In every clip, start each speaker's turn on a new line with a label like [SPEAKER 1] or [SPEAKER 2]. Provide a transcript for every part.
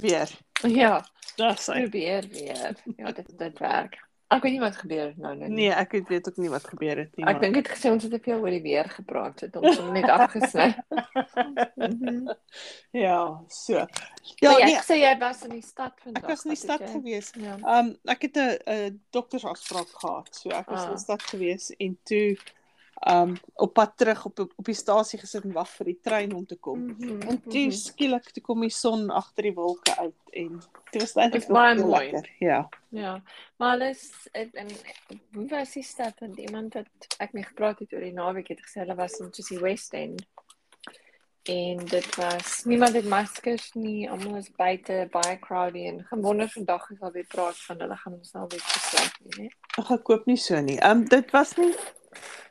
[SPEAKER 1] weer.
[SPEAKER 2] Ja,
[SPEAKER 1] Dis hy.
[SPEAKER 2] probeer weer. Ja, dit dit werk. Ek weet nie wat gebeur het nou nou. nie.
[SPEAKER 1] Nee, ek weet- ook nie wat gebeur het nie.
[SPEAKER 2] Ek dink dit gesê ons het te veel oor die weer gepraat het ons hom net afgesny. Mhm.
[SPEAKER 1] ja, so.
[SPEAKER 2] Ja,
[SPEAKER 1] Ja,
[SPEAKER 2] jy
[SPEAKER 1] nee,
[SPEAKER 2] sê jy was in die stad vandag.
[SPEAKER 1] ek was in die
[SPEAKER 2] het
[SPEAKER 1] stad gewees.
[SPEAKER 2] Ja.
[SPEAKER 1] Ehm um, ek het 'n 'n doktersafspraak gehad. So ek was in
[SPEAKER 2] Ah.
[SPEAKER 1] die stad gewees en toe um, op pad terug op op die stasie gesit en wag vir die trein om te kom.
[SPEAKER 2] Mhm,
[SPEAKER 1] En toe
[SPEAKER 2] mhm.
[SPEAKER 1] skielik toe kom die son agter die wolke uit en dit was eintlik
[SPEAKER 2] Dis baie mooi.
[SPEAKER 1] lekker. Ja.
[SPEAKER 2] Ja, maar alles en, en hoe was die stad want iemand wat ek mee gepraat het oor die naweek het gesê hulle was in soos die West End. En dit was niemand het maskers nie, almal is buite, baie crowded en gewonder vandag is al weer praat van hulle gaan ons nou weer gesluit nie, né?
[SPEAKER 1] Ag ek koop nie so nie. Ehm um, dit was nie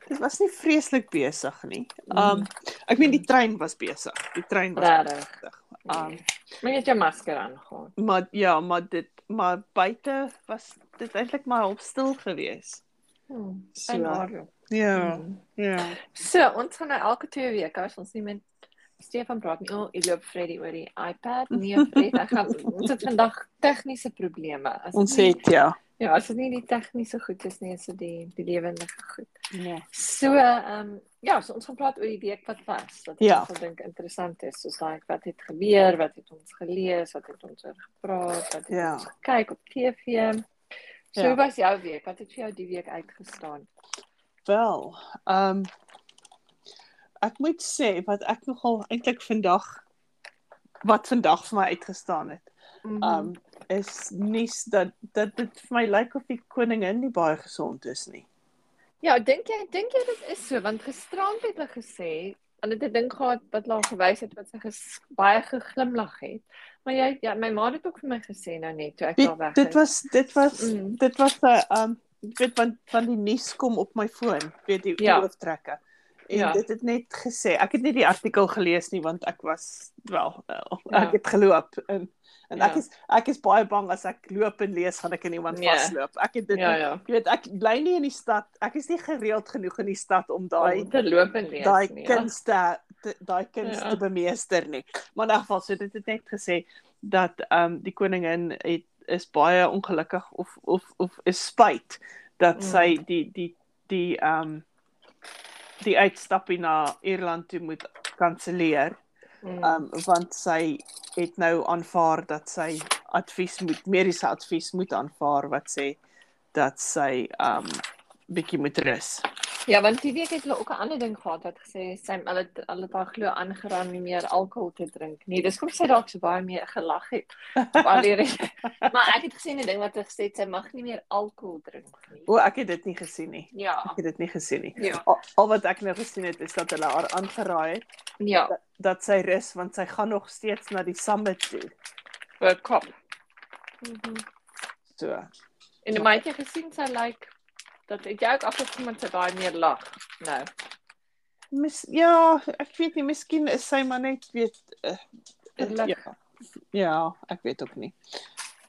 [SPEAKER 1] dit was nie vreeslik besig nie. Um, ek meen die trein was besig. Die trein was besig.
[SPEAKER 2] Um, maar jy het jou masker aangegaan.
[SPEAKER 1] maar ja, maar dit maar buite was dit eintlik maar op stil gewees.
[SPEAKER 2] Hmm,
[SPEAKER 1] So. Ja.
[SPEAKER 2] Hmm.
[SPEAKER 1] Ja.
[SPEAKER 2] So, ons gaan nou elke twee weke as ons nie met Stefan praat nie. O, oh, ek loop Freddy oor die iPad. Nee, Fred, ek gaan ons het vandag tegniese probleme. As
[SPEAKER 1] Ons het ja.
[SPEAKER 2] Ja, as dit nie die tegniese goed is nie, is dit die die lewendige goed.
[SPEAKER 1] Ja.
[SPEAKER 2] So, ehm um, ja, so ons gaan praat oor die week wat was. Wat
[SPEAKER 1] Ja.
[SPEAKER 2] ek dink interessant is, soos like wat het gebeur, wat het ons gelees, wat het ons oor gepraat, wat het
[SPEAKER 1] Ja.
[SPEAKER 2] ons gekyk op TV. So,
[SPEAKER 1] Ja.
[SPEAKER 2] was jou week? Wat het vir jou die week uitgestaan?
[SPEAKER 1] Wel, ehm um, ek moet sê wat ek nogal eintlik vandag wat vandag vir my uitgestaan het.
[SPEAKER 2] Mhm.
[SPEAKER 1] Ehm um, is nuus dat dat dit vir my lyk of die koningin nie baie gesond is nie.
[SPEAKER 2] Ja, dink jy dink jy dit is so want gisterand het hulle gesê hulle het 'n ding gehad wat hulle al gewys het wat sy ges, baie geglimlag het. Maar jy ja, my ma het ook vir my gesê nou net toe ek
[SPEAKER 1] Dit,
[SPEAKER 2] daar weg
[SPEAKER 1] dit was dit was
[SPEAKER 2] Mm.
[SPEAKER 1] dit was 'n ehm ek weet van van die nuus kom op my foon, weet die
[SPEAKER 2] Ja.
[SPEAKER 1] hooftrekke.
[SPEAKER 2] Ja.
[SPEAKER 1] dit het net gesê, ek het nie die artikel gelees nie want ek was wel, wel
[SPEAKER 2] Ja.
[SPEAKER 1] ek het geloop en en
[SPEAKER 2] Ja.
[SPEAKER 1] ek is ek is baie bang as ek loop en lees gaan ek in iemand
[SPEAKER 2] Ja.
[SPEAKER 1] vasloop. Ek het dit
[SPEAKER 2] Ja, ja.
[SPEAKER 1] Jy weet ek bly nie in die stad. Ek is nie gereeld genoeg in die stad om daai
[SPEAKER 2] te loop en lees
[SPEAKER 1] daai
[SPEAKER 2] nie.
[SPEAKER 1] kunste te- daai kunste
[SPEAKER 2] Ja.
[SPEAKER 1] te bemeester nie. Maar in elk geval so dit het net gesê dat ehm um, die koningin het is baie ongelukkig of of of is spyt dat
[SPEAKER 2] Mm.
[SPEAKER 1] sy die die die ehm um, die uitstappie na Ierland toe moet kanselleer.
[SPEAKER 2] Mm.
[SPEAKER 1] um, want sy het nou aanvaar dat sy advies moet mediese advies moet aanvaar wat sê dat sy um bietjie moet rus.
[SPEAKER 2] Ja, want die week het hulle ook 'n ander ding gehad wat gesê sy hulle het- hulle het haar glo aangeraan nie meer alkohol te drink nie. Dis kom sy dalk so baie meer gelag het. Maar ek het gesien 'n ding wat hulle gesê het sy mag nie meer alkohol drink nie.
[SPEAKER 1] O, ek het dit nie gesien nie.
[SPEAKER 2] Ja.
[SPEAKER 1] Ek het dit nie gesien nie.
[SPEAKER 2] Ja.
[SPEAKER 1] Al, al wat ek nou gesien het is dat hulle haar aangeraai het
[SPEAKER 2] Ja,
[SPEAKER 1] dat sy rus want sy gaan nog steeds na die summit toe.
[SPEAKER 2] vir kop. Mhm.
[SPEAKER 1] So.
[SPEAKER 2] En die maatjie gesien sy like dat het jy ook afgesien met sy baie meer lag. Nou.
[SPEAKER 1] Mis, ja, ek weet nie, miskien is sy maar net weet uh,
[SPEAKER 2] Geluk.
[SPEAKER 1] ja, ja, ek weet ook nie.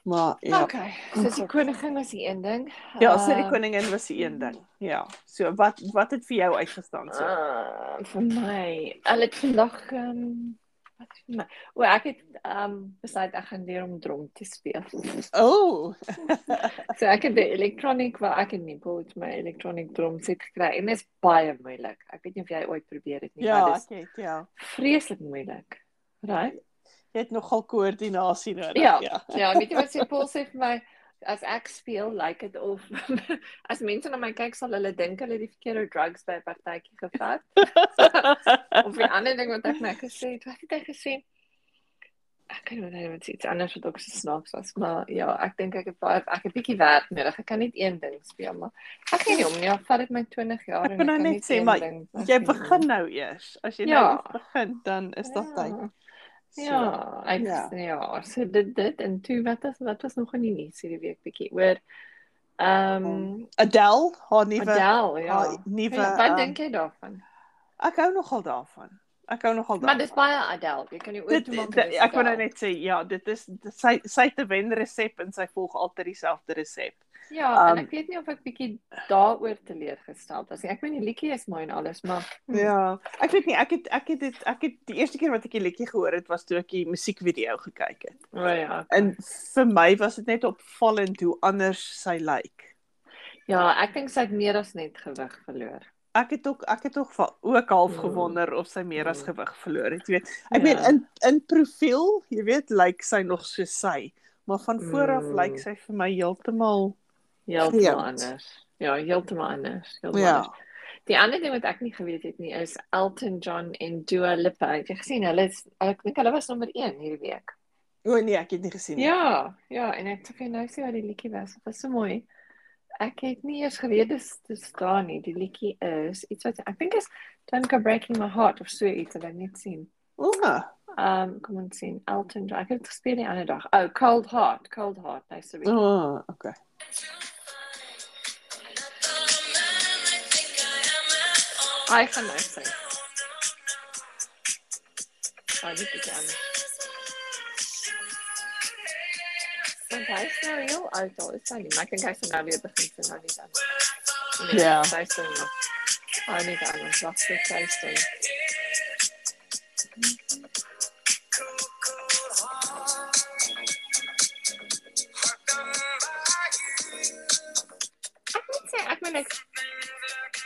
[SPEAKER 1] Maar ja.
[SPEAKER 2] Okay. So die koningin was die een ding.
[SPEAKER 1] Ja, so die
[SPEAKER 2] Ehm,
[SPEAKER 1] koningin was die een ding. Ja. So wat wat het vir jou uitgestaan so?
[SPEAKER 2] Uh, vir my, hulle het vandag ehm um, wat vir my. O, ek het ehm um, besluit ek gaan leer om drum te speel.
[SPEAKER 1] Oh.
[SPEAKER 2] so ek het die electronic wat ek in Nepal my electronic drum set gekry en dit is baie moeilik. Ek weet nie of jy ooit probeer het nie,
[SPEAKER 1] ja,
[SPEAKER 2] maar dit
[SPEAKER 1] ek het ja.
[SPEAKER 2] is vreeslik moeilik. Right?
[SPEAKER 1] Jy het nogal koördinasie nodig.
[SPEAKER 2] Ja.
[SPEAKER 1] ja.
[SPEAKER 2] Ja, weet jy wat sê Paul sê vir my as ek speel lyk like dit of as mense na my kyk sal hulle dink hulle het die verkeerde drugs by 'n partytjie gevat. of die ander ding wat ek net gesê het, wat het hy gesê? Ek kan nie wat iets anders wat ook so snaaks was, maar ja, ek dink ek het baie ek het bietjie werk nodig. Ek kan net een ding speel, maar ek gee nie om nie. Ja, vat dit my 20 jaar
[SPEAKER 1] Ek
[SPEAKER 2] en
[SPEAKER 1] wil nou
[SPEAKER 2] kan
[SPEAKER 1] net
[SPEAKER 2] net
[SPEAKER 1] sê, maar
[SPEAKER 2] ding- ek
[SPEAKER 1] Jy begin nou eers. As jy
[SPEAKER 2] Ja.
[SPEAKER 1] nou begin, dan is dit tyd. So,
[SPEAKER 2] Ja, ek
[SPEAKER 1] ja.
[SPEAKER 2] ja. so dit dit en toe wat was wat was nog in die nuus hierdie week bietjie oor ehm um,
[SPEAKER 1] Adele, haar nuwe
[SPEAKER 2] Adele, ja.
[SPEAKER 1] haar nuwe
[SPEAKER 2] Ja, wat
[SPEAKER 1] ehm,
[SPEAKER 2] dink jy daarvan?
[SPEAKER 1] Ek hou nogal daarvan. Ek hou nogal daarvan.
[SPEAKER 2] Maar dis baie Adele. Jy kan nie ooit
[SPEAKER 1] dit,
[SPEAKER 2] maak
[SPEAKER 1] ek wil nou net sê ja, dit is dit, sy sy het 'n wenresep en sy volg altyd dieselfde resep.
[SPEAKER 2] Ja, en
[SPEAKER 1] Um,
[SPEAKER 2] ek weet nie of ek bietjie daaroor teleurgestel was nie. Ek meen die liedjie is mooi en alles, maar hm,
[SPEAKER 1] Ja, ek weet nie, ek het ek het dit ek het die eerste keer wat ek die liedjie gehoor het was toe ek die musiekvideo gekyk het.
[SPEAKER 2] O ja.
[SPEAKER 1] En vir my was dit net opvallend hoe anders sy lyk.
[SPEAKER 2] Ja, ek dink sy het meer as net gewig verloor.
[SPEAKER 1] Ek het ook ek het ook ook half
[SPEAKER 2] Mm.
[SPEAKER 1] gewonder of sy meer as
[SPEAKER 2] Mm.
[SPEAKER 1] gewig verloor het, jy weet. Ek meen
[SPEAKER 2] Ja.
[SPEAKER 1] in in profiel, jy weet, lyk sy nog so sy, maar van voor af
[SPEAKER 2] Mm.
[SPEAKER 1] lyk sy vir my heeltemal
[SPEAKER 2] Heeltemal
[SPEAKER 1] Vreemd.
[SPEAKER 2] anders. Ja, heeltemal anders. Heeltemal
[SPEAKER 1] ja.
[SPEAKER 2] anders. Die ander ding wat ek nie geweet het nie is Elton John en Dua Lipa. Het jy gesien hulle is ek dink hulle was nommer 1 hierdie week.
[SPEAKER 1] O nee, ek het nie gesien nie.
[SPEAKER 2] Ja, ja, en ek sê nou sien wat die liedjie was. Dit was so mooi. Ek het nie eers geweet dis dis daar nie. Die liedjie is iets wat ek dink is Don't Go Breaking My Heart of so iets wat ek net sien.
[SPEAKER 1] O,
[SPEAKER 2] Um kom ons sien Elton John. Ek het dit gespeel die ander dag. Oh, Cold Heart, Cold Heart.
[SPEAKER 1] Okay.
[SPEAKER 2] Hy gaan nou sing. Oh, dit is aan. Want hy is nou heel oud al, is hy nie? Maar ek dink hy sal nou weer begin sing, nou nie dan. Nee,
[SPEAKER 1] Ja.
[SPEAKER 2] Sy sing nog. Oh, nie dan, ons sê, ek ek...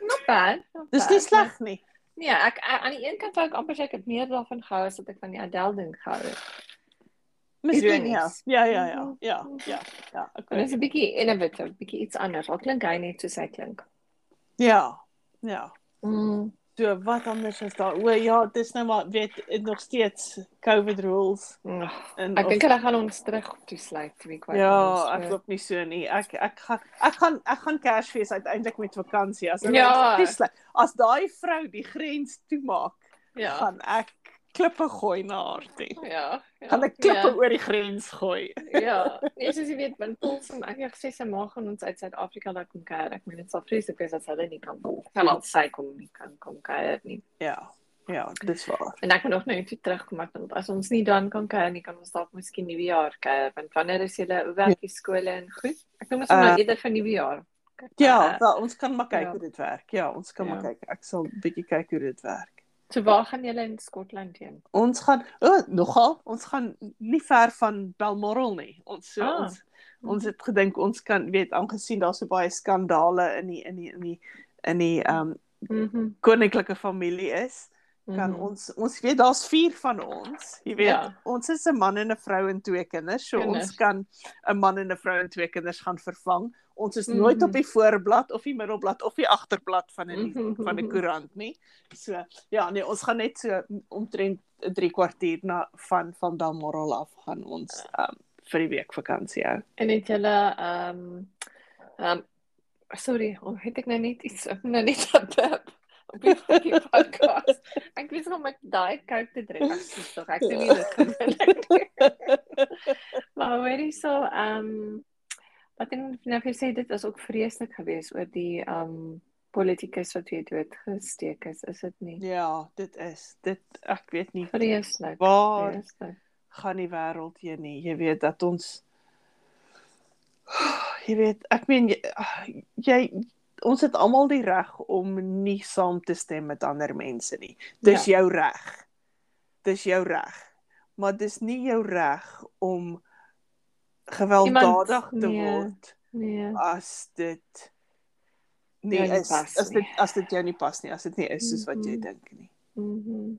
[SPEAKER 2] Not bad. Not
[SPEAKER 1] Dis nie sleg nie.
[SPEAKER 2] Nee, ek a- aan die een kant wou ek amper sê ek het meer daarvan gehou as wat ek van die Adele ding gehou het.
[SPEAKER 1] Miskien ja. Ja, ja, ja. Ja, ja. Ja,
[SPEAKER 2] En
[SPEAKER 1] okay.
[SPEAKER 2] dit is 'n bietjie innovative, bietjie iets anders. Al klink hy net soos hy klink.
[SPEAKER 1] Ja. Ja.
[SPEAKER 2] Mm.
[SPEAKER 1] So wat anders is daar? O ja, dis nou maar weet nog steeds COVID rules
[SPEAKER 2] Ugh,
[SPEAKER 1] en
[SPEAKER 2] Ek dink hulle gaan ons terug toesluit, to be quite
[SPEAKER 1] Ja,
[SPEAKER 2] honest.
[SPEAKER 1] ek hoop nie so nie. Ek ek gaan ek gaan ek gaan Kersfees uiteindelik met vakansie as hulle
[SPEAKER 2] Ja.
[SPEAKER 1] ons toesluit. As daai vrou die grens toemaak,
[SPEAKER 2] ja.
[SPEAKER 1] gaan ek klippe gooi na haar toe.
[SPEAKER 2] Ja. ja.
[SPEAKER 1] Gaan ek klippe
[SPEAKER 2] ja.
[SPEAKER 1] oor die grens gooi.
[SPEAKER 2] Ja, nee, soos jy weet, want Paul se ek het gesê sy mag gaan ons uit Suid-Afrika laat kom kuier. Ek meen dit sal vreeslik wees as hulle nie kan kom. Kan al sy kom nie kan kom kuier nie.
[SPEAKER 1] Ja. Ja, dis waar.
[SPEAKER 2] En ek moet nog toe terugkom ek want as ons nie dan kan kuier nie, kan ons dalk miskien nuwe jaar kuier. Want wanneer is julle hoe werk die skole en goed? Ek noem sommer
[SPEAKER 1] Uh,
[SPEAKER 2] eerder vir nuwe jaar.
[SPEAKER 1] Ja,
[SPEAKER 2] Uh,
[SPEAKER 1] wel, ons kan maar kyk
[SPEAKER 2] ja.
[SPEAKER 1] hoe dit werk. Ja, ons kan maar
[SPEAKER 2] Ja.
[SPEAKER 1] kyk. Ek sal bietjie kyk hoe dit werk.
[SPEAKER 2] So waar gaan julle in Skotland heen?
[SPEAKER 1] Ons gaan o, oh, nogal, ons gaan nie ver van Balmoral nie. Ons so
[SPEAKER 2] Ah.
[SPEAKER 1] ons ons het gedink ons kan weet aangesien daar so baie skandale in die in die in die in die ehm um,
[SPEAKER 2] Mhm.
[SPEAKER 1] koninklike familie is, kan
[SPEAKER 2] mhm.
[SPEAKER 1] ons ons weet daar's 4 van ons. Jy weet,
[SPEAKER 2] Ja.
[SPEAKER 1] ons is 'n man en 'n vrou en twee kinders. So
[SPEAKER 2] Kinders.
[SPEAKER 1] ons kan 'n man en 'n vrou en twee kinders gaan vervang. Ons is nooit
[SPEAKER 2] Mhm.
[SPEAKER 1] op die voorblad of die middelblad of die agterblad van 'n
[SPEAKER 2] Mhm.
[SPEAKER 1] van 'n koerant nie. So ja, nee, ons gaan net so omtrent 'n 3 kwartier na van van Balmoral af gaan ons um, vir die week vakansie hou.
[SPEAKER 2] En het julle ehm ehm sorry, oh, het ek nou net iets nou net op op die podcast. Ek weet nog met daai Coke te drink. Ek sê tog ek doen nie dit gewoonlik nie. Maar hoor jy so ehm wat en nou jy sê dit was ook vreeslik geweest oor die ehm politikus wat weer doodgesteek is, is dit nie?
[SPEAKER 1] Ja, dit is dit ek weet nie
[SPEAKER 2] Vreeslik.
[SPEAKER 1] waar
[SPEAKER 2] Vreeslik.
[SPEAKER 1] gaan die wêreld heen nie. Jy weet dat ons jy weet, ek meen jy, jy ons het almal die reg om nie saam te stem met ander mense nie. Dis ja. jou reg. Dis jou reg. Maar dis nie jou reg om gewelddadig
[SPEAKER 2] Iemand-
[SPEAKER 1] te
[SPEAKER 2] nee.
[SPEAKER 1] word
[SPEAKER 2] Nee.
[SPEAKER 1] as dit nie
[SPEAKER 2] Jou nie
[SPEAKER 1] is
[SPEAKER 2] pas
[SPEAKER 1] as dit
[SPEAKER 2] nie.
[SPEAKER 1] as dit jou nie pas nie, as dit nie is soos wat jy
[SPEAKER 2] Mhm.
[SPEAKER 1] dink nie.
[SPEAKER 2] Mhm.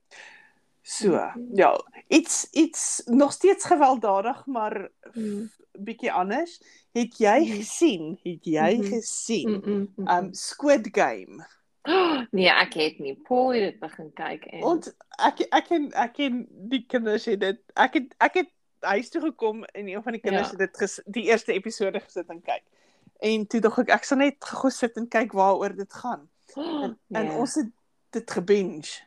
[SPEAKER 1] So,
[SPEAKER 2] Mhm.
[SPEAKER 1] ja, iets iets nog steeds gewelddadig, maar
[SPEAKER 2] Mhm.
[SPEAKER 1] Bietjie anders. Het jy
[SPEAKER 2] Mhm.
[SPEAKER 1] gesien? Het jy
[SPEAKER 2] Mhm.
[SPEAKER 1] gesien?
[SPEAKER 2] Mm -mm,
[SPEAKER 1] Um Squid Game.
[SPEAKER 2] Oh, nee, ek het nie. Paul het dit begin kyk en
[SPEAKER 1] Want ek ek en ek en die kinders het dit ek het ek het huis toe gekom en een van die kinders
[SPEAKER 2] Ja.
[SPEAKER 1] het dit ges, die eerste episode gesit en kyk. En toe dog ek ek sal net gou sit en kyk waaroor dit gaan.
[SPEAKER 2] oh,
[SPEAKER 1] En,
[SPEAKER 2] nee,
[SPEAKER 1] en ons het dit gebinge.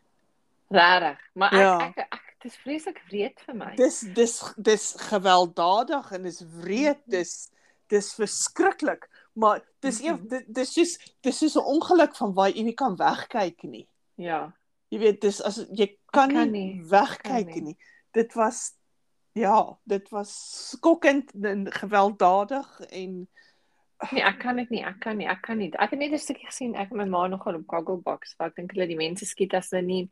[SPEAKER 2] rarig. Maar ek,
[SPEAKER 1] Ja.
[SPEAKER 2] ek ek dit is vreeslik wreed vir my.
[SPEAKER 1] Dis dis dis gewelddadig en dis wreed,
[SPEAKER 2] Mhm.
[SPEAKER 1] dis dis verskriklik, maar dis
[SPEAKER 2] Mhm.
[SPEAKER 1] een dit dis soos dis soos 'n ongeluk van waar jy nie kan wegkyk nie.
[SPEAKER 2] Ja.
[SPEAKER 1] Jy weet dis as jy kan,
[SPEAKER 2] kan
[SPEAKER 1] nie,
[SPEAKER 2] nie,
[SPEAKER 1] wegkyk
[SPEAKER 2] kan nie.
[SPEAKER 1] nie. Dit was ja, dit was skokkend en gewelddadig en
[SPEAKER 2] Nee, ek kan dit nie. Ek kan nie. Ek kan nie. Ek het net 'n stukkie gesien ek en my ma nogal op Gogglebox waar ek dink hulle die mense skiet as hulle nie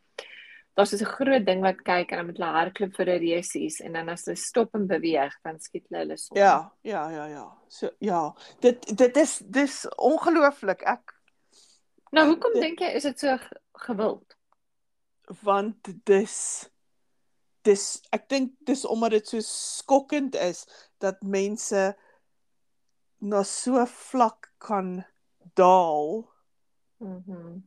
[SPEAKER 2] daar's so 'n groot ding wat kyk en dan met hulle hardloop vir 'n resies en dan as hulle stop en beweeg, dan skiet hulle hulle son.
[SPEAKER 1] ja, ja, ja, ja. So ja, dit dit is dis ongelooflik. Ek
[SPEAKER 2] Nou, hoekom dink jy is dit so ge- gewild?
[SPEAKER 1] want dis dis ek dink dis omdat dit so skokkend is dat mense na so vlak kan daal
[SPEAKER 2] Mhm.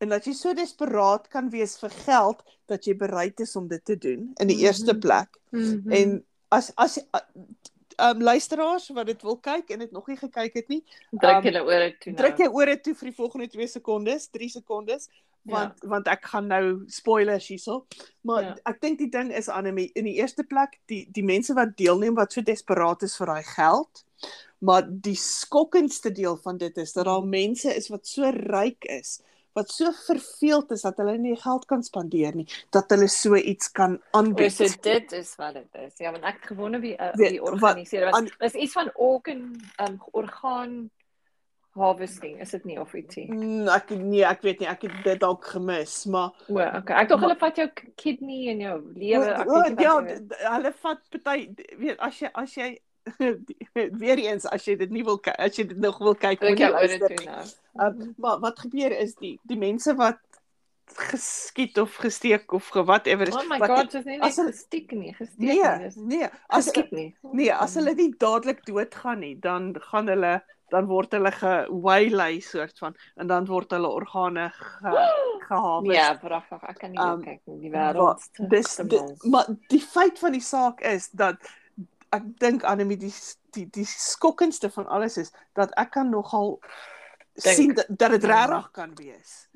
[SPEAKER 1] En dat jy so desperaat kan wees vir geld dat jy bereid is om dit te doen in die
[SPEAKER 2] Mhm.
[SPEAKER 1] eerste plek
[SPEAKER 2] Mhm.
[SPEAKER 1] en as as ehm um, luisteraars wat dit wil kyk en dit nog nie gekyk het nie
[SPEAKER 2] druk
[SPEAKER 1] um,
[SPEAKER 2] julle ore toe nou.
[SPEAKER 1] druk jy ore toe vir die volgende 2 sekondes 3 sekondes want ja. want ek gaan nou spoilers hierso maar
[SPEAKER 2] Ja.
[SPEAKER 1] ja. ek dink die ding is Annelie in die eerste plek die die mense wat deelneem wat so desperaat is vir daai geld maar die skokkendste deel van dit is dat daar mense is wat so ryk is wat so verveeld is dat hulle nie geld kan spandeer nie dat hulle so iets kan aanbied
[SPEAKER 2] so dit is wat dit is. Ja, want ek het gewonder wie uh, wie
[SPEAKER 1] wat-
[SPEAKER 2] organiseer. Want
[SPEAKER 1] aan-
[SPEAKER 2] dis iets van organ um orgaan harvesting, is dit nie of ietsie?
[SPEAKER 1] Mm, ek nee ek weet nie ek het dit dalk gemis maar
[SPEAKER 2] O, okay. Ek dink hulle vat jou kidney en jou. Ek weet nie
[SPEAKER 1] ja,
[SPEAKER 2] wat
[SPEAKER 1] hulle vat party weet as jy as jy weer eens as jy dit nie wil as jy dit nog wil kyk
[SPEAKER 2] Druk
[SPEAKER 1] moenie nie.
[SPEAKER 2] nou.
[SPEAKER 1] Um, maar wat gebeur is die die mense wat geskiet of gesteek of whatever is
[SPEAKER 2] Oh my
[SPEAKER 1] wat
[SPEAKER 2] god, dit is nie
[SPEAKER 1] as hulle-
[SPEAKER 2] gestiek nie, gesteek
[SPEAKER 1] nee
[SPEAKER 2] nie. dis
[SPEAKER 1] nee as
[SPEAKER 2] Geskiet nie.
[SPEAKER 1] nee as hulle nie dadelik doodgaan nie dan gaan hulle dan word hulle gewaylay soort van en dan word hulle organe ge, geharvest
[SPEAKER 2] Ja, pragtig. Ek kan nie
[SPEAKER 1] Um,
[SPEAKER 2] kyk nie. Die wêreld.
[SPEAKER 1] dis dit,
[SPEAKER 2] mal.
[SPEAKER 1] maar die feit van die saak is dat ek dink Annelie die die die skokkendste van alles is dat ek kan nogal
[SPEAKER 2] Dink.
[SPEAKER 1] sien dat, dat dit
[SPEAKER 2] Ja.
[SPEAKER 1] regtig kan wees.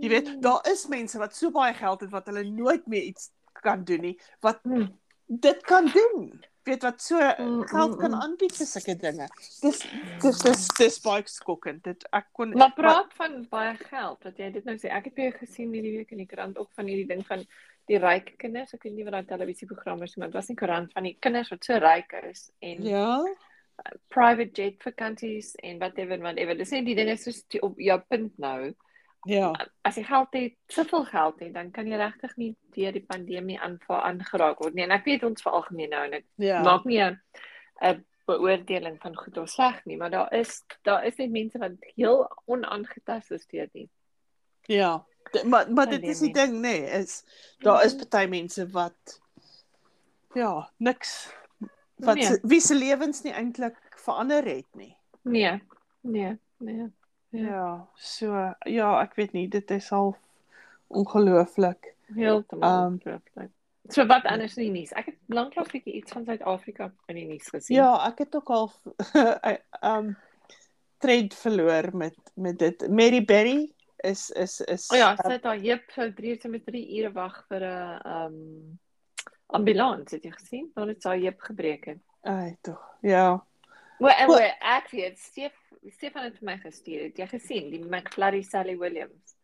[SPEAKER 1] Jy weet, daar is mense wat so baie geld het wat hulle nooit meer iets kan doen nie, wat
[SPEAKER 2] Mm.
[SPEAKER 1] dit kan doen. Weet wat so
[SPEAKER 2] Mm,
[SPEAKER 1] geld
[SPEAKER 2] mm,
[SPEAKER 1] kan
[SPEAKER 2] mm.
[SPEAKER 1] aanbied vir sulke dinge. Dis dis dis dis baie skokkend. Dit ek kon
[SPEAKER 2] Maar praat van baie geld wat jy dit nou sê. Ek het weer gesien hierdie week in die koerant ook van hierdie ding van die ryk kinders. Ek weet nie wat daai televisieprogram is, maar dit was nie koerant van die kinders wat so ryk is en
[SPEAKER 1] Ja.
[SPEAKER 2] private jet vakansies en whatever whatever. Dis net die ding is die- op jou punt nou.
[SPEAKER 1] Ja.
[SPEAKER 2] As jy geld het, soveel geld het, dan kan jy regtig nie deur die pandemie aanva aangeraak word nie. En ek weet ons veralgemeen nou en ek
[SPEAKER 1] Ja.
[SPEAKER 2] maak nie 'n 'n beoordeling van goed of sleg nie, maar daar is daar is net mense wat heel onaangetast is deur dit.
[SPEAKER 1] Ja. Maar maar dit is die
[SPEAKER 2] Pandemie.
[SPEAKER 1] ding nê, nee, is daar is
[SPEAKER 2] Mhm.
[SPEAKER 1] party mense wat ja, niks wat
[SPEAKER 2] Nee.
[SPEAKER 1] se, wie se lewens nie eintlik verander het nie.
[SPEAKER 2] Nee. Nee. Nee.
[SPEAKER 1] Ja.
[SPEAKER 2] Ja.
[SPEAKER 1] so ja, ek weet nie, dit is al ongelooflik.
[SPEAKER 2] Heeltemal
[SPEAKER 1] Um,
[SPEAKER 2] So wat anders in die nuus? Ek het lanklaas bietjie iets van Suid-Afrika in die nuus gesien.
[SPEAKER 1] Ja, ek het ook al um trend verloor met met dit. Mary Berry is is is
[SPEAKER 2] O ja, sy het daar heup vir 3 uur met 3 ure wag vir 'n um ambulans, het jy gesien? Daar het sy heup gebreek het.
[SPEAKER 1] Ai tog. Ja.
[SPEAKER 2] Wel, en
[SPEAKER 1] wel,
[SPEAKER 2] ek weet Stef Stefan het vir my gestuur. Het jy gesien die McFlurry Sally Williams?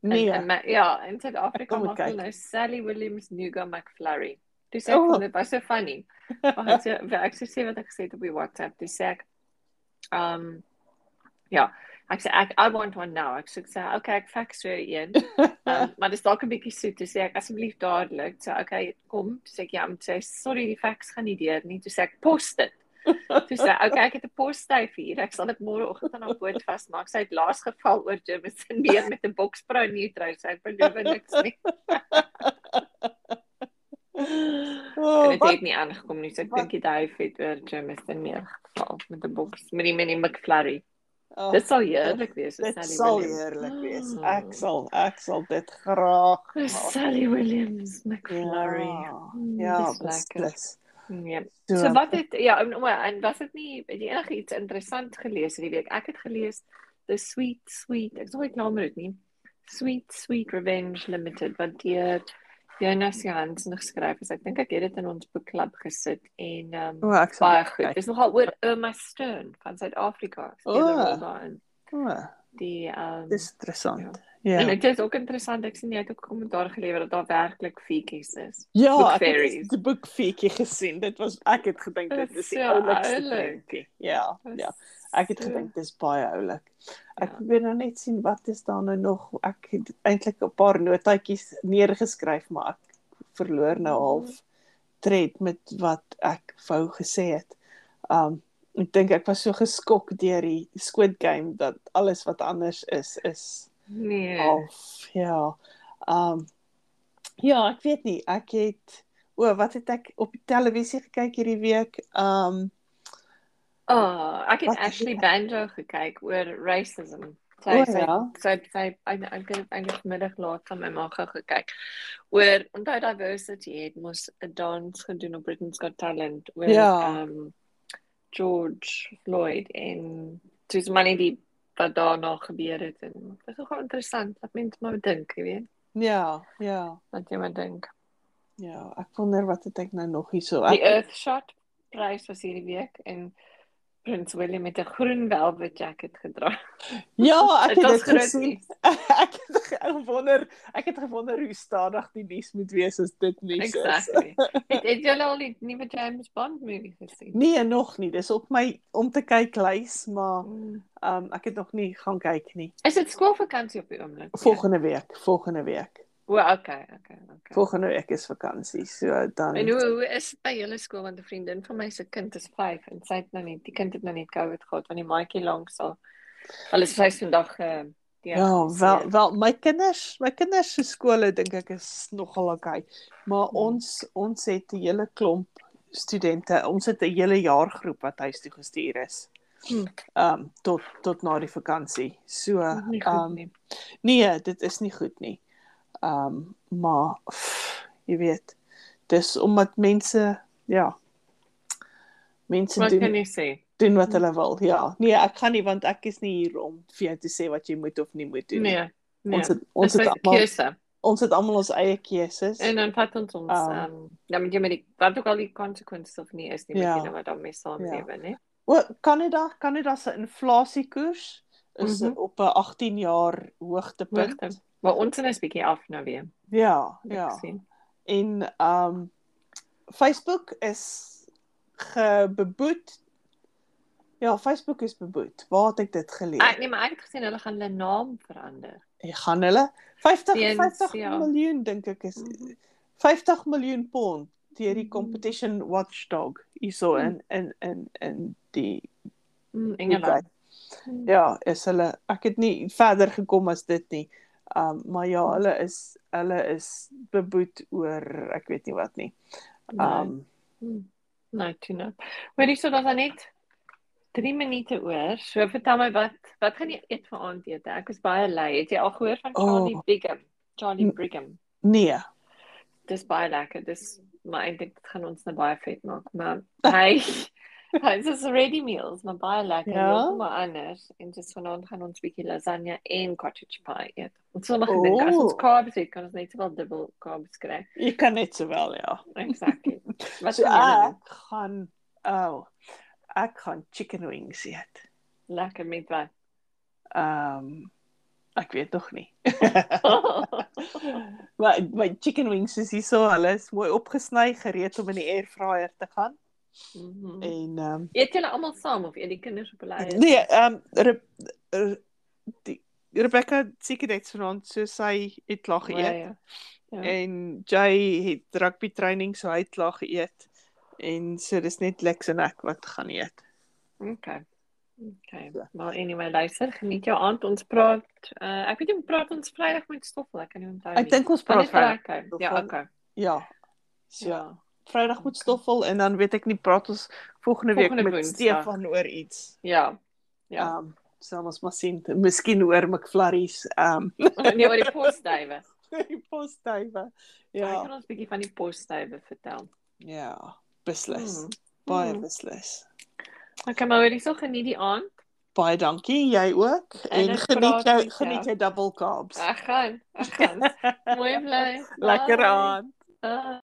[SPEAKER 1] Nee.
[SPEAKER 2] En, en, ja, in Suid-Afrika maak hulle nou Sally Williams Nougat McFlurry. Dis
[SPEAKER 1] Oh.
[SPEAKER 2] ek oh. dit was so funny. Ek sê ek sê sê wat ek gesê het op die WhatsApp. Dis ek um ja, ek sê ek I want one now. Ek sê sê okay, ek fax vir een. Um, maar dis dalk 'n bietjie soet. Dis sê ek asseblief dadelik. So okay, kom. Dis ek ja, moet sê sorry, die fax gaan nie deur nie. Dis ek pos dit. Toe sê okay, ek het 'n posstyf hier. Ek sal dit môreoggend aan haar boot vasmaak. Sy het laas geval oor Jameson weer met 'n boksbrou neutral. Sy beloof niks nie.
[SPEAKER 1] Oh,
[SPEAKER 2] En dit
[SPEAKER 1] wat-
[SPEAKER 2] het nie aangekom nie. So ek dink die duif het oor Jameson meer geval met 'n boks met die mini McFlurry.
[SPEAKER 1] Oh,
[SPEAKER 2] Dit sal heerlik wees.
[SPEAKER 1] dit
[SPEAKER 2] Sally
[SPEAKER 1] sal
[SPEAKER 2] Williams.
[SPEAKER 1] heerlik wees. Ek sal ek sal dit graag maak.
[SPEAKER 2] Sally Williams McFlurry.
[SPEAKER 1] Ja,
[SPEAKER 2] Mm,
[SPEAKER 1] ja, beslis.
[SPEAKER 2] Ja.
[SPEAKER 1] So,
[SPEAKER 2] So wat het ja, en, en was dit nie het jy enige iets interessant gelees hierdie week? Ek het gelees The Sweet Sweet, ek nog nie klaar met dit nie. Sweet Sweet Revenge Limited wat deur Jonas Jansen geskryf is. Ek dink ek het dit in ons boekklub gesit en ehm
[SPEAKER 1] o, ek
[SPEAKER 2] baie
[SPEAKER 1] dit
[SPEAKER 2] goed. Dis nogal oor Irma Stern van Suid-Afrika. Oh. daarin.
[SPEAKER 1] O,
[SPEAKER 2] Die ehm
[SPEAKER 1] dis interessant. Ja.
[SPEAKER 2] En dit is ook interessant, ek sien jy het ook 'n kommentaar gelewer dat daar werklik feetjies is.
[SPEAKER 1] Ja,
[SPEAKER 2] Book
[SPEAKER 1] ek het
[SPEAKER 2] fairies.
[SPEAKER 1] die boekfeetjie gesien. Dit was ek het gedink
[SPEAKER 2] Dit
[SPEAKER 1] is
[SPEAKER 2] is
[SPEAKER 1] die
[SPEAKER 2] so
[SPEAKER 1] oulikste
[SPEAKER 2] oulik.
[SPEAKER 1] prentjie. Ja,
[SPEAKER 2] Dis
[SPEAKER 1] ja. Ek het
[SPEAKER 2] so-
[SPEAKER 1] gedink dis baie oulik. Ek
[SPEAKER 2] Ja.
[SPEAKER 1] probeer nou net sien wat is daar nou nog. Ek het eintlik 'n paar notaatjies neergeskryf, maar ek verloor nou
[SPEAKER 2] Mhm.
[SPEAKER 1] half tred met wat ek wou gesê het. Um ek dink ek was so geskok deur die Squid Game dat alles wat anders is is
[SPEAKER 2] Nee.
[SPEAKER 1] half ja. Um ja, ek weet nie. Ek het o, wat het ek op die televisie gekyk hierdie week? Um
[SPEAKER 2] Oh, ek het Ashley
[SPEAKER 1] dit?
[SPEAKER 2] Banjo gekyk oor racism. Sy
[SPEAKER 1] O,
[SPEAKER 2] sy
[SPEAKER 1] ja?
[SPEAKER 2] sy sy ek ek het eintlik middag laat van my ma gou gekyk. Oor onthou diversity het mos 'n dans gedoen op Britain's Got Talent oor
[SPEAKER 1] Ja.
[SPEAKER 2] um George Floyd en dis manie die wat daarna gebeur het en dit is nogal interessant dat mense maar dink, jy weet,
[SPEAKER 1] ja, ja.
[SPEAKER 2] wat jy maar dink.
[SPEAKER 1] Ja, ek wonder wat het ek nou nog hierso.
[SPEAKER 2] Die
[SPEAKER 1] Ek,
[SPEAKER 2] Earthshot prys was hierdie week en Prins William het 'n groen velvet jacket gedra.
[SPEAKER 1] ja, ek het dit gesien. ek het ge- gewonder, ek het gewonder hoe stadig die nuus moet wees as dit nuus is.
[SPEAKER 2] Exactly. het het julle al die nuwe James Bond movie gesien?
[SPEAKER 1] Nee, nog nie. Dis op my om te kyk lys, maar
[SPEAKER 2] Mm.
[SPEAKER 1] um ek het nog nie gaan kyk nie.
[SPEAKER 2] Is dit skoolvakansie op die oomblik?
[SPEAKER 1] Volgende week, volgende week.
[SPEAKER 2] O, okay, okay, okay.
[SPEAKER 1] Volgende week is vakansie. So dan
[SPEAKER 2] En hoe hoe is dit by julle skool want 'n vriendin van my se kind is 5 en sy het nou net die kind het nou net COVID gehad want die maatjie lank sal hulle is sy vandag uh,
[SPEAKER 1] Ja, wel wel my kinders, my kinders se skole dink ek is nogal okay. Maar
[SPEAKER 2] Hmm.
[SPEAKER 1] ons ons het 'n hele klomp studente. Ons het 'n hele jaargroep wat huis toe gestuur is.
[SPEAKER 2] Hmm.
[SPEAKER 1] Um tot tot na die vakansie. So
[SPEAKER 2] goed
[SPEAKER 1] um nee, dit is nie goed nie. Um maar pff, jy weet, dis omdat mense ja mense
[SPEAKER 2] Wat
[SPEAKER 1] doen
[SPEAKER 2] kan jy sê?
[SPEAKER 1] doen wat hulle wil. Ja. Nee, ek gaan nie want ek is nie hier om vir jou te sê wat jy moet of nie moet doen nie.
[SPEAKER 2] Nee. Nee.
[SPEAKER 1] Ons het ons
[SPEAKER 2] Dis
[SPEAKER 1] het almal
[SPEAKER 2] keuse.
[SPEAKER 1] ons het almal ons eie keuses.
[SPEAKER 2] En dan vat ons ons
[SPEAKER 1] Um,
[SPEAKER 2] ehm um, dan moet jy met die wat ook al die konsekwensies of nie is nie,
[SPEAKER 1] Ja.
[SPEAKER 2] moet jy wat daarmee saamlewe, né?
[SPEAKER 1] O, Kanada, Kanada se inflasiekoers is
[SPEAKER 2] Mhm.
[SPEAKER 1] op 'n 18 jaar hoogtepunt.
[SPEAKER 2] Hoogte. Maar ons is bietjie af nou weer.
[SPEAKER 1] Ja, ja.
[SPEAKER 2] sien.
[SPEAKER 1] En um Facebook is gebeboet. Ja, Facebook is beboet. Waar het ek dit gelees?
[SPEAKER 2] Ek nee, maar ek het gesien hulle gaan hulle naam verander.
[SPEAKER 1] Ek gaan hulle 50
[SPEAKER 2] Eens,
[SPEAKER 1] 50
[SPEAKER 2] ja.
[SPEAKER 1] miljoen dink ek is
[SPEAKER 2] Mhm.
[SPEAKER 1] 50 miljoen pond deur die
[SPEAKER 2] Mhm.
[SPEAKER 1] competition watchdog hierso
[SPEAKER 2] Mhm.
[SPEAKER 1] in in in in die
[SPEAKER 2] Mm, Engeland.
[SPEAKER 1] Ja, is hulle ek het nie verder gekom as dit nie. Um maar ja, hulle is hulle is beboet oor ek weet nie wat nie. Um
[SPEAKER 2] Hmm. Nee, toe nou. Maar dis so dat dan net 3 minute oor. So vertel my wat wat gaan jy eet vir aandete? Ek is baie lui. Het jy al gehoor van Charlie
[SPEAKER 1] Oh.
[SPEAKER 2] Brigham? Charlie Brigham.
[SPEAKER 1] nee.
[SPEAKER 2] Dis baie lekker. Dis maar eintlik gaan ons nou baie vet maak, maar hy hy is ready meals, maar baie lekker.
[SPEAKER 1] Ja?
[SPEAKER 2] Maar anders. En dis vanaand gaan ons bietjie lasagne en cottage pie eet. Ons sal maar gedink as ons carbs eet, kan ons net wel dubbel carbs kry.
[SPEAKER 1] Jy kan net sowel ja.
[SPEAKER 2] Exactly. Wat
[SPEAKER 1] So ek gaan oh ek gaan chicken wings eet.
[SPEAKER 2] Lekker met wat?
[SPEAKER 1] Um ek weet nog nie. maar my chicken wings is hierso, hulle is mooi opgesny, gereed om in die air fryer te gaan.
[SPEAKER 2] Mhm.
[SPEAKER 1] En um
[SPEAKER 2] Eet julle almal saam of eet die kinders op hulle eie?
[SPEAKER 1] nee, um Re Re die Rebecca seker net vanaand so sy het klaar
[SPEAKER 2] O,
[SPEAKER 1] geëet.
[SPEAKER 2] ja. Ja.
[SPEAKER 1] En Jay het rugby training so hy het klaar geëet. En so dis net Lex en ek wat gaan eet.
[SPEAKER 2] Okay. Okay.
[SPEAKER 1] Ja.
[SPEAKER 2] Maar anyway, luister, geniet jou aand. Ons praat uh, ek weet nie praat ons Vrydag met Stoffel, ek kan nie onthou nie.
[SPEAKER 1] Ek dink ons praat Vrydag.
[SPEAKER 2] Ja,
[SPEAKER 1] Stoffel.
[SPEAKER 2] okay.
[SPEAKER 1] Ja. So
[SPEAKER 2] Ja.
[SPEAKER 1] Vrydag moet stoffel en dan weet ek nie praat ons volgende week
[SPEAKER 2] Volgende
[SPEAKER 1] met
[SPEAKER 2] Woensdag.
[SPEAKER 1] Stefan oor iets.
[SPEAKER 2] Ja. Ja.
[SPEAKER 1] Um sal ons maar sien. Miskien oor McFlurries. Um
[SPEAKER 2] nee, oor die posduwe.
[SPEAKER 1] die postduwe.
[SPEAKER 2] Ja.
[SPEAKER 1] Ja.
[SPEAKER 2] Kan ons 'n bietjie van die posduwe vertel?
[SPEAKER 1] Ja, beslis.
[SPEAKER 2] Hmm.
[SPEAKER 1] Baie
[SPEAKER 2] Hmm.
[SPEAKER 1] beslis.
[SPEAKER 2] Okay, maar hoorie so geniet die aand.
[SPEAKER 1] Baie dankie, jy ook.
[SPEAKER 2] En
[SPEAKER 1] En
[SPEAKER 2] ek
[SPEAKER 1] geniet jou
[SPEAKER 2] jou.
[SPEAKER 1] geniet jou double carbs.
[SPEAKER 2] Ek gaan. Ek gaan. Mooi bly.
[SPEAKER 1] Lekker
[SPEAKER 2] Bye.
[SPEAKER 1] aan.
[SPEAKER 2] Bye.